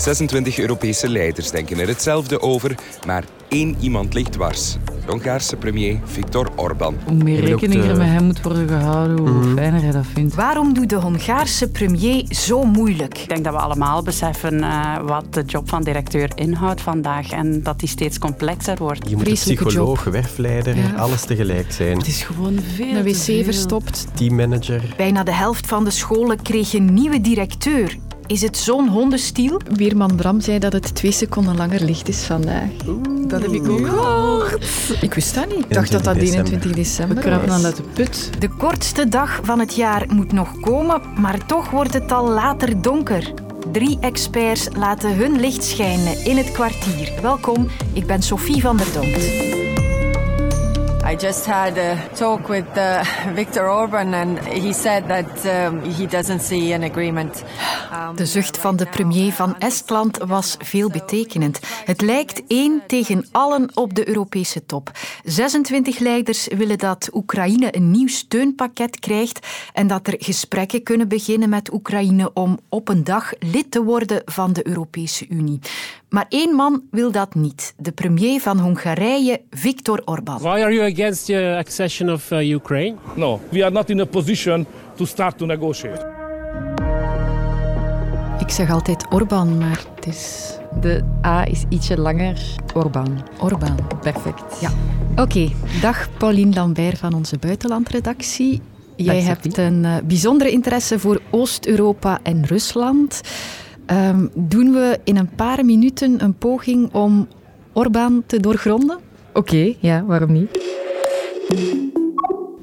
26 Europese leiders denken er hetzelfde over, maar één iemand ligt dwars. De Hongaarse premier Viktor Orbán. Hoe meer rekening er met hem moet worden gehouden, hoe Mhm. fijner hij dat vindt. Waarom doet de Hongaarse premier zo moeilijk? Ik denk dat we allemaal beseffen eh, wat de job van directeur inhoudt vandaag en dat die steeds complexer wordt. Je moet Vreselijke psycholoog, werfleider, Ja. alles tegelijk zijn. Het is gewoon veel Een te wc veel. verstopt. Teammanager. Bijna de helft van de scholen kreeg een nieuwe directeur. Is het zo'n hondenstiel? Weerman Bram zei dat het twee seconden langer licht is vandaag. Dat heb ik ook gehoord. Ik wist dat niet. Ik dacht dat dat 21 We december krapen was. aan uit de put. De kortste dag van het jaar moet nog komen, maar toch wordt het al later donker. Drie experts laten hun licht schijnen in het kwartier. Welkom, ik ben Sophie van der Donkt. I just had a talk with uh, Viktor Orban, and he said that um, he doesn't see an agreement. Um, De zucht van de premier van Estland was veelbetekenend. Het lijkt één tegen allen op de Europese top. 26 leiders willen dat Oekraïne een nieuw steunpakket krijgt en dat er gesprekken kunnen beginnen met Oekraïne om op een dag lid te worden van de Europese Unie. Maar één man wil dat niet. De premier van Hongarije, Viktor Orbán. Why are you against the accession of uh, Ukraine? No, we are not in a position to start to negotiate. Ik zeg altijd Orban, maar het is De A is ietsje langer. Orbán. Orban. Perfect. Ja. Oké, dag Pauline Lambert van onze buitenlandredactie. Jij Dag, hebt een eh, bijzondere interesse voor Oost-Europa en Rusland. Ehm, doen we in een paar minuten een poging om Orbán te doorgronden? Oké, ja, waarom niet?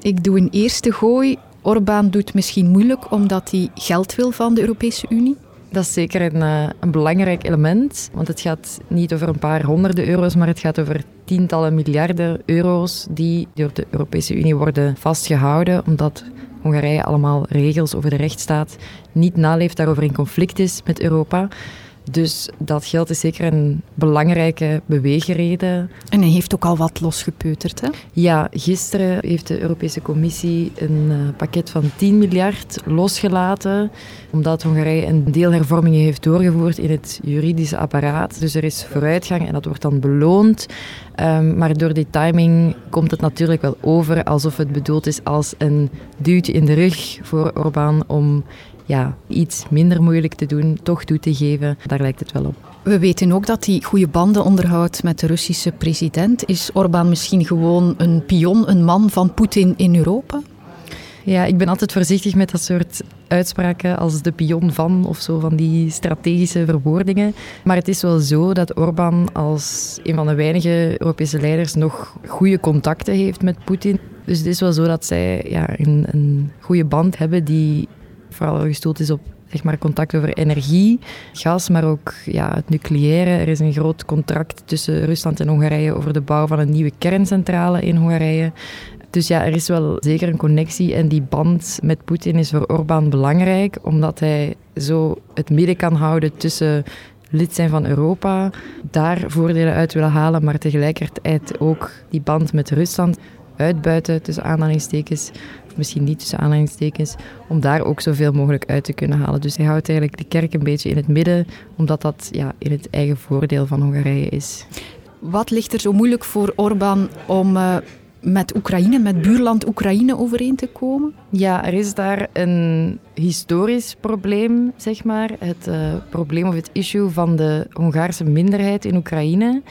Ik doe een eerste gooi. Orbán doet misschien moeilijk omdat hij geld wil van de Europese Unie. Dat is zeker een, eh, een belangrijk element, want het gaat niet over een paar honderden euro's, maar het gaat over tientallen miljarden euro's die door de Europese Unie worden vastgehouden, omdat Hongarije allemaal regels over de rechtsstaat niet naleeft, daarover in conflict is met Europa. Dus dat geld is zeker een belangrijke beweegreden. En hij heeft ook al wat losgepeuterd. Hè? Ja, gisteren heeft de Europese Commissie een eh, pakket van 10 miljard losgelaten, omdat Hongarije een deel hervormingen heeft doorgevoerd in het juridische apparaat. Dus er is vooruitgang en dat wordt dan beloond. Ehm, maar door die timing komt het natuurlijk wel over alsof het bedoeld is als een duwtje in de rug voor Orbán om ja, iets minder moeilijk te doen, toch toe te geven. Daar lijkt het wel op. We weten ook dat hij goede banden onderhoudt met de Russische president. Is Orbán misschien gewoon een pion, een man van Poetin in Europa? Ja, ik ben altijd voorzichtig met dat soort uitspraken als de pion van of zo, van die strategische verwoordingen. Maar het is wel zo dat Orbán als een van de weinige Europese leiders nog goede contacten heeft met Poetin. Dus het is wel zo dat zij ja, een, een goede band hebben die vooral gestoeld is op zeg maar, contact over energie, gas, maar ook ja, het nucleaire. Er is een groot contract tussen Rusland en Hongarije over de bouw van een nieuwe kerncentrale in Hongarije. Dus ja, er is wel zeker een connectie en die band met Poetin is voor Orbán belangrijk, omdat hij zo het midden kan houden tussen lid zijn van Europa, daar voordelen uit willen halen, maar tegelijkertijd ook die band met Rusland uitbuiten, tussen aanhalingstekens, misschien niet tussen aanhalingstekens, om daar ook zoveel mogelijk uit te kunnen halen. Dus hij houdt eigenlijk de kerk een beetje in het midden, omdat dat ja, in het eigen voordeel van Hongarije is. Wat ligt er zo moeilijk voor Orbán om uh, met Oekraïne, met buurland Oekraïne overeen te komen? Ja, er is daar een historisch probleem, zeg maar. Het uh, probleem of het issue van de Hongaarse minderheid in Oekraïne.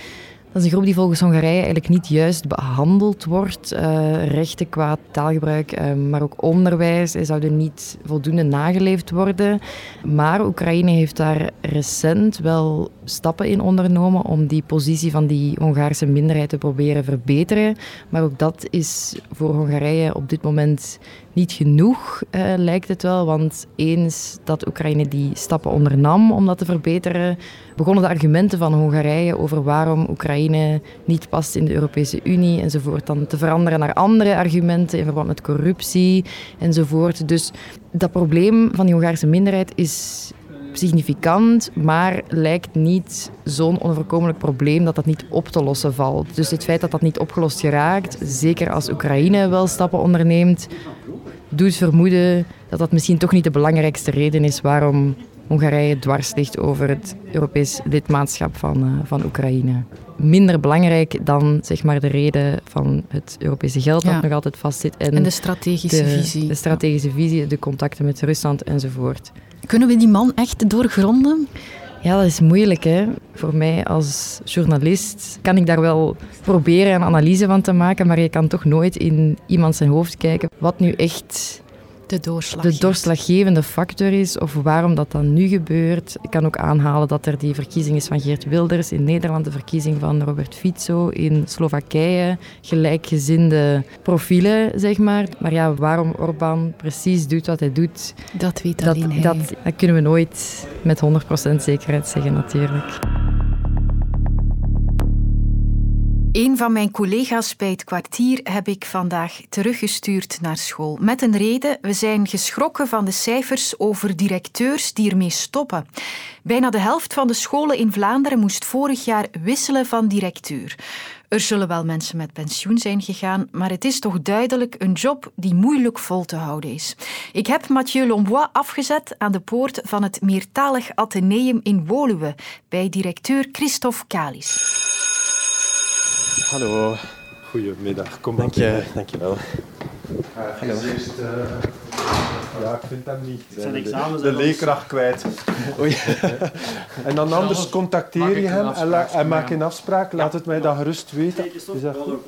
Dat is een groep die volgens Hongarije eigenlijk niet juist behandeld wordt. Uh, rechten qua taalgebruik, uh, maar ook onderwijs zouden niet voldoende nageleefd worden. Maar Oekraïne heeft daar recent wel stappen in ondernomen om die positie van die Hongaarse minderheid te proberen verbeteren. Maar ook dat is voor Hongarije op dit moment niet genoeg, uh, lijkt het wel. Want eens dat Oekraïne die stappen ondernam om dat te verbeteren, begonnen de argumenten van Hongarije over waarom Oekraïne niet past in de Europese Unie enzovoort dan te veranderen naar andere argumenten in verband met corruptie enzovoort. Dus dat probleem van die Hongaarse minderheid is significant, maar lijkt niet zo'n onvoorkomelijk probleem dat dat niet op te lossen valt. Dus het feit dat dat niet opgelost geraakt, zeker als Oekraïne wel stappen onderneemt, doet vermoeden dat dat misschien toch niet de belangrijkste reden is waarom Hongarije dwars ligt over het Europees lidmaatschap van, uh, van Oekraïne. Minder belangrijk dan zeg maar, de reden van het Europese geld dat nog altijd vastzit. En, en de strategische visie. De strategische visie, de contacten met Rusland enzovoort. Kunnen we die man echt doorgronden? Ja, dat is moeilijk. Hè? Voor mij als journalist kan ik daar wel proberen een analyse van te maken, maar je kan toch nooit in iemand zijn hoofd kijken wat nu echt de, doorslag de doorslaggevende factor is of waarom dat dan nu gebeurt. Ik kan ook aanhalen dat er die verkiezing is van Geert Wilders in Nederland, de verkiezing van Robert Fico in Slowakije, gelijkgezinde profielen, zeg maar. Maar ja, waarom Orbán precies doet wat hij doet, dat weet dat, alleen hij. Dat, dat kunnen we nooit met 100% zekerheid zeggen natuurlijk. Een van mijn collega's bij het kwartier heb ik vandaag teruggestuurd naar school. Met een reden, we zijn geschrokken van de cijfers over directeurs die ermee stoppen. Bijna de helft van de scholen in Vlaanderen moest vorig jaar wisselen van directeur. Er zullen wel mensen met pensioen zijn gegaan, maar het is toch duidelijk een job die moeilijk vol te houden is. Ik heb Mathieu Lombois afgezet aan de poort van het meertalig Atheneum in Woluwe bij directeur Christophe Kalis. Hallo. Goedemiddag, kom Dank je, dank je wel. Hallo. Eerst, uh, ja, ik vind hem niet. Zijn de, de leerkracht kwijt. Oei. en dan anders contacteer je hem en, en maak een afspraak. Laat het mij dan gerust weten. Is dat goed?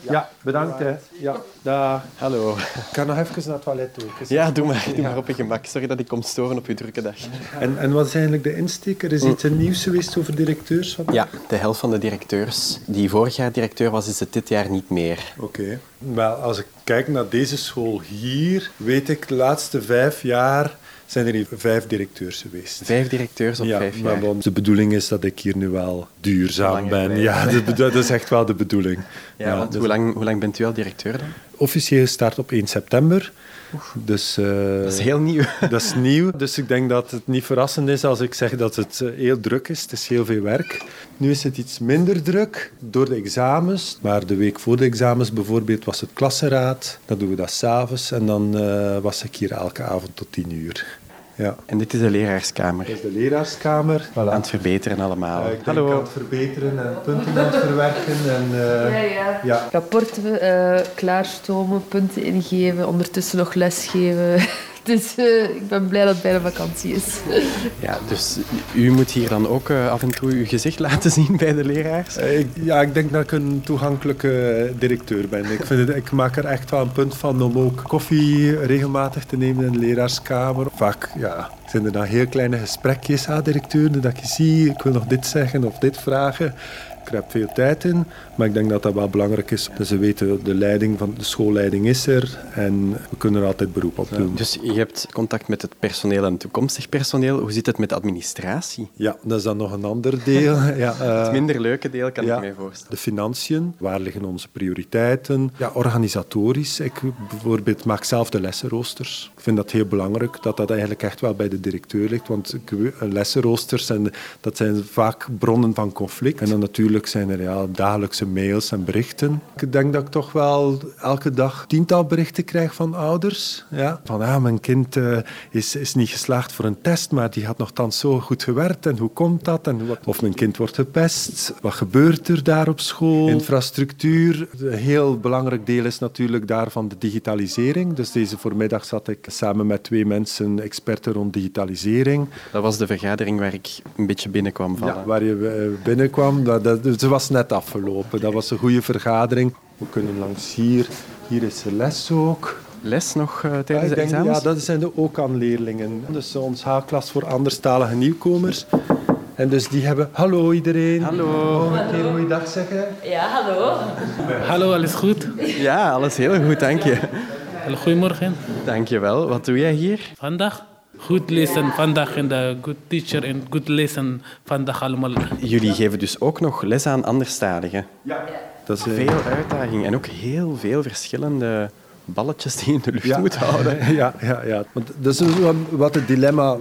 Ja, bedankt. Hè. Ja, dag. Hallo. Ik kan nog even naar het toilet toe. Ja, doe maar, doe maar op je gemak. Sorry dat ik kom storen op je drukke dag. En, en wat is eigenlijk de insteek? Er is iets nieuws geweest over directeurs? Ja, de helft van de directeurs die vorig jaar directeur was, is het dit jaar niet meer. Oké. Wel, als ik kijk naar deze school hier, weet ik de laatste vijf jaar zijn er hier vijf directeurs geweest. Vijf directeurs op ja, vijf jaar? Maar de bedoeling is dat ik hier nu wel duurzaam ben. Ja, dat is echt wel de bedoeling. Ja, ja dus hoe, lang, hoe lang bent u al directeur dan? Officieel start op 1 september. Dus, uh, dat is heel nieuw. dat is nieuw. Dus ik denk dat het niet verrassend is als ik zeg dat het heel druk is. Het is heel veel werk. Nu is het iets minder druk door de examens. Maar de week voor de examens bijvoorbeeld was het klasseraad. Dan doen we dat s'avonds. En dan uh, was ik hier elke avond tot tien uur. Ja. En dit is de leraarskamer. Dit is de leraarskamer. Voilà. Aan het verbeteren allemaal. Uh, ik Hallo. aan het verbeteren en punten aan het verwerken. En, uh, ja, ja. ja. Rapporten uh, klaarstomen, punten ingeven, ondertussen nog lesgeven. Dus uh, ik ben blij dat het bijna vakantie is. Ja, dus u moet hier dan ook uh, af en toe uw gezicht laten zien bij de leraars? Uh, ik, ja, ik denk dat ik een toegankelijke directeur ben. Ik, vind het, ik maak er echt wel een punt van om ook koffie regelmatig te nemen in de leraarskamer. Vaak ja, zijn er dan heel kleine gesprekjes aan directeur, dat je ziet, ik wil nog dit zeggen of dit vragen. Ik heb veel tijd in, maar ik denk dat dat wel belangrijk is. Dat ze weten, de leiding van de schoolleiding is er en we kunnen er altijd beroep op doen. Ja, dus je hebt contact met het personeel en toekomstig personeel. Hoe zit het met de administratie? Ja, dat is dan nog een ander deel. ja, uh, het minder leuke deel kan ja, ik mij voorstellen. De financiën, waar liggen onze prioriteiten? Ja, organisatorisch. Ik bijvoorbeeld maak zelf de lessenroosters. Ik vind dat heel belangrijk, dat dat eigenlijk echt wel bij de directeur ligt. Want lessenroosters, en dat zijn vaak bronnen van conflict. En dan natuurlijk zijn er ja, dagelijkse mails en berichten. Ik denk dat ik toch wel elke dag tiental berichten krijg van ouders. Ja. Van ja, mijn kind uh, is, is niet geslaagd voor een test, maar die had nogthans zo goed gewerkt. En hoe komt dat? En wat, of mijn kind wordt gepest. Wat gebeurt er daar op school? Infrastructuur. Een heel belangrijk deel is natuurlijk daarvan de digitalisering. Dus deze voormiddag zat ik samen met twee mensen, experten rond digitalisering. Dat was de vergadering waar ik een beetje binnenkwam vallen. Ja, waar je uh, binnenkwam. Dat, dat, het was net afgelopen. Dat was een goede vergadering. We kunnen langs hier. Hier is de les ook. Les nog uh, tijdens ja, de examens? Ja, dat zijn de ook aan leerlingen. Dus ons H-klas voor anderstalige nieuwkomers. En dus die hebben... Hallo iedereen. Hallo. Nog een keer goeiedag zeggen. Ja, hallo. Hallo, alles goed? Ja, alles heel goed, dank je. Goedemorgen. Dank je wel. Wat doe jij hier? Vandaag? Goed lezen vandaag en de good teacher en goed lezen vandaag allemaal. Jullie geven dus ook nog les aan anderstaligen? Ja. Dat is veel uitdaging en ook heel veel verschillende balletjes die je in de lucht ja. moet houden. Ja, ja, ja. Want dat is wat het dilemma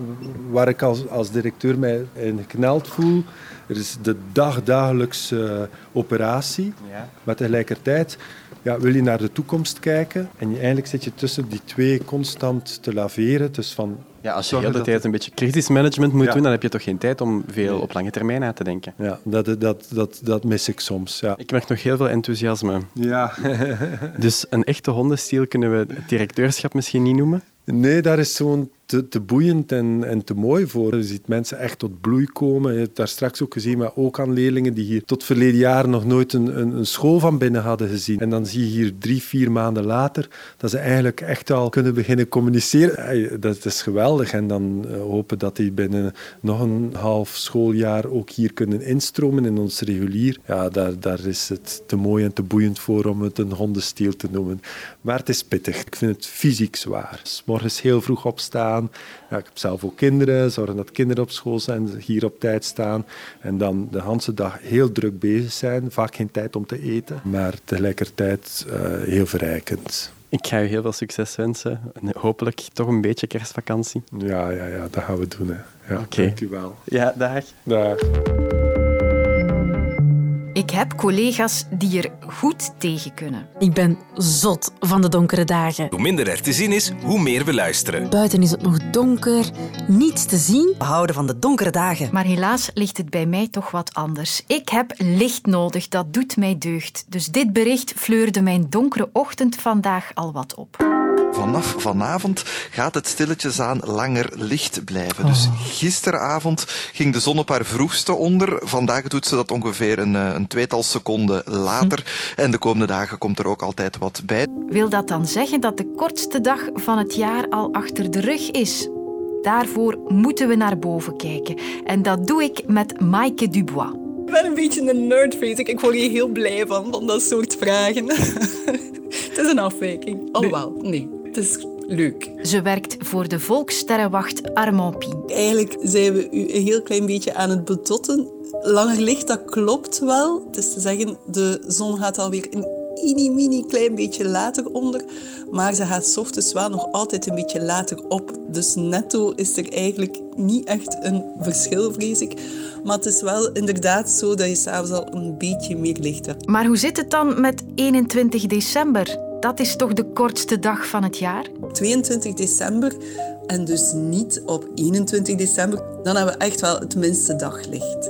waar ik als, als directeur mij in gekneld voel. Er is de dagdagelijkse operatie, ja. maar tegelijkertijd ja, wil je naar de toekomst kijken en je, eigenlijk zit je tussen die twee constant te laveren. Dus van, ja, als je de hele tijd een beetje kritisch management moet doen, dan heb je toch geen tijd om veel op lange termijn uit te denken. Ja, dat, dat, dat, dat mis ik soms. Ja. Ik merk nog heel veel enthousiasme. Ja. dus een echte hondenstiel kunnen we het directeurschap misschien niet noemen? Nee, daar is zo'n te, te boeiend en, en te mooi voor. Je ziet mensen echt tot bloei komen. Je hebt daar straks ook gezien, maar ook aan leerlingen die hier tot verleden jaar nog nooit een, een, een, school van binnen hadden gezien. En dan zie je hier drie, vier maanden later dat ze eigenlijk echt al kunnen beginnen communiceren. Dat is geweldig. En dan uh, hopen dat die binnen nog een half schooljaar ook hier kunnen instromen in ons regulier. Ja, daar, daar is het te mooi en te boeiend voor om het een hondenstiel te noemen. Maar het is pittig. Ik vind het fysiek zwaar. S morgens heel vroeg opstaan ja, ik heb zelf ook kinderen, zorgen dat kinderen op school zijn, hier op tijd staan. En dan de hele dag heel druk bezig zijn, vaak geen tijd om te eten, maar tegelijkertijd uh, heel verrijkend. Ik ga je heel veel succes wensen. En hopelijk toch een beetje kerstvakantie. Ja, ja, ja dat gaan we doen. Hè. Ja, okay. Dank u wel. Ja, dag. Dag. Ik heb collega's die er goed tegen kunnen. Ik ben zot van de donkere dagen. Hoe minder er te zien is, hoe meer we luisteren. Buiten is het nog donker, niets te zien. We houden van de donkere dagen. Maar helaas ligt het bij mij toch wat anders. Ik heb licht nodig, dat doet mij deugd. Dus dit bericht fleurde mijn donkere ochtend vandaag al wat op. Vanaf vanavond gaat het stilletjes aan langer licht blijven. Dus gisteravond ging de zon op haar vroegste onder. Vandaag doet ze dat ongeveer een, een tweetal seconden later. En de komende dagen komt er ook altijd wat bij. Wil dat dan zeggen dat de kortste dag van het jaar al achter de rug is? Daarvoor moeten we naar boven kijken. En dat doe ik met Maaike Dubois. Ik ben een beetje een nerdface. Ik word hier heel blij van, van dat soort vragen. het is een afwijking. Alhoewel, nee, het is leuk. Ze werkt voor de Volkssterrenwacht Armand Pien. Eigenlijk zijn we u een heel klein beetje aan het betotten. Langer licht, dat klopt wel. Het is te zeggen, de zon gaat alweer een mini, mini klein beetje later onder. Maar ze gaat ochtends wel nog altijd een beetje later op. Dus netto is er eigenlijk niet echt een verschil, vrees ik. Maar het is wel inderdaad zo dat je s'avonds al een beetje meer licht hebt. Maar hoe zit het dan met 21 december? Dat is toch de kortste dag van het jaar? 22 december en dus niet op 21 december. Dan hebben we echt wel het minste daglicht.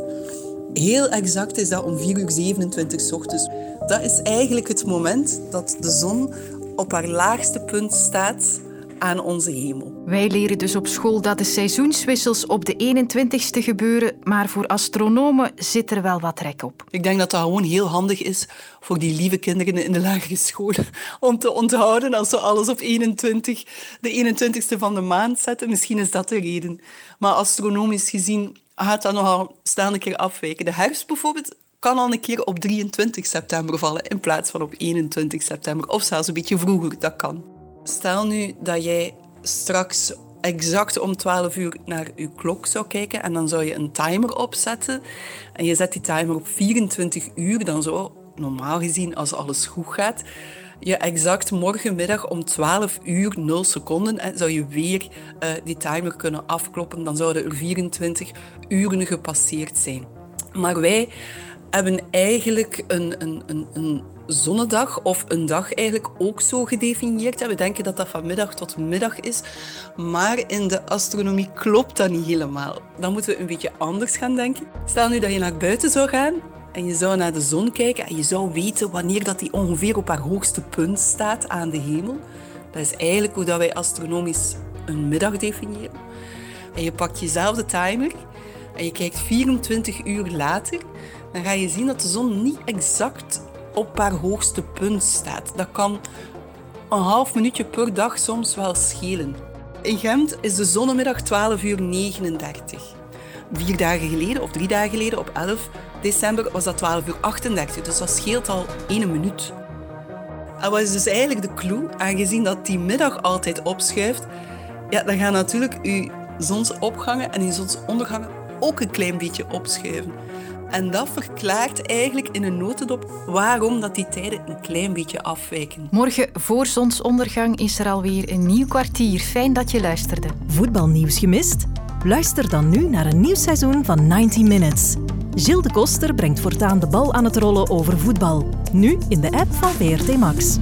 Heel exact is dat om 4 uur 27 s ochtends. Dat is eigenlijk het moment dat de zon op haar laagste punt staat aan onze hemel. Wij leren dus op school dat de seizoenswissels op de 21ste gebeuren, maar voor astronomen zit er wel wat rek op. Ik denk dat dat gewoon heel handig is voor die lieve kinderen in de lagere school om te onthouden als ze alles op 21, de 21ste van de maand zetten. Misschien is dat de reden. Maar astronomisch gezien gaat dat nogal staan een keer afwijken. De herfst bijvoorbeeld kan al een keer op 23 september vallen in plaats van op 21 september. Of zelfs een beetje vroeger, dat kan. Stel nu dat jij straks exact om 12 uur naar je klok zou kijken en dan zou je een timer opzetten. En je zet die timer op 24 uur, dan zou normaal gezien, als alles goed gaat, je exact morgenmiddag om 12 uur 0 seconden zou je weer uh, die timer kunnen afkloppen. Dan zouden er 24 uren gepasseerd zijn. Maar wij hebben eigenlijk een, een, een, een zonnedag of een dag eigenlijk ook zo gedefinieerd. We denken dat dat van middag tot middag is, maar in de astronomie klopt dat niet helemaal. Dan moeten we een beetje anders gaan denken. Stel nu dat je naar buiten zou gaan en je zou naar de zon kijken en je zou weten wanneer dat die ongeveer op haar hoogste punt staat aan de hemel. Dat is eigenlijk hoe dat wij astronomisch een middag definiëren. En je pakt jezelf de timer en je kijkt 24 uur later, dan ga je zien dat de zon niet exact op haar hoogste punt staat. Dat kan een half minuutje per dag soms wel schelen. In Gent is de zonnemiddag 12 uur 39. Vier dagen geleden, of drie dagen geleden, op 11 december, was dat 12 uur 38. Dus dat scheelt al één minuut. En wat is dus eigenlijk de clue? Aangezien dat die middag altijd opschuift, ja, dan gaan natuurlijk uw zonsopgangen en uw zonsondergangen ook een klein beetje opschuiven. En dat verklaart eigenlijk in een notendop waarom dat die tijden een klein beetje afwijken. Morgen voor zonsondergang is er alweer een nieuw kwartier. Fijn dat je luisterde. Voetbalnieuws gemist? Luister dan nu naar een nieuw seizoen van 90 Minutes. Gilles de Koster brengt voortaan de bal aan het rollen over voetbal. Nu in de app van VRT Max.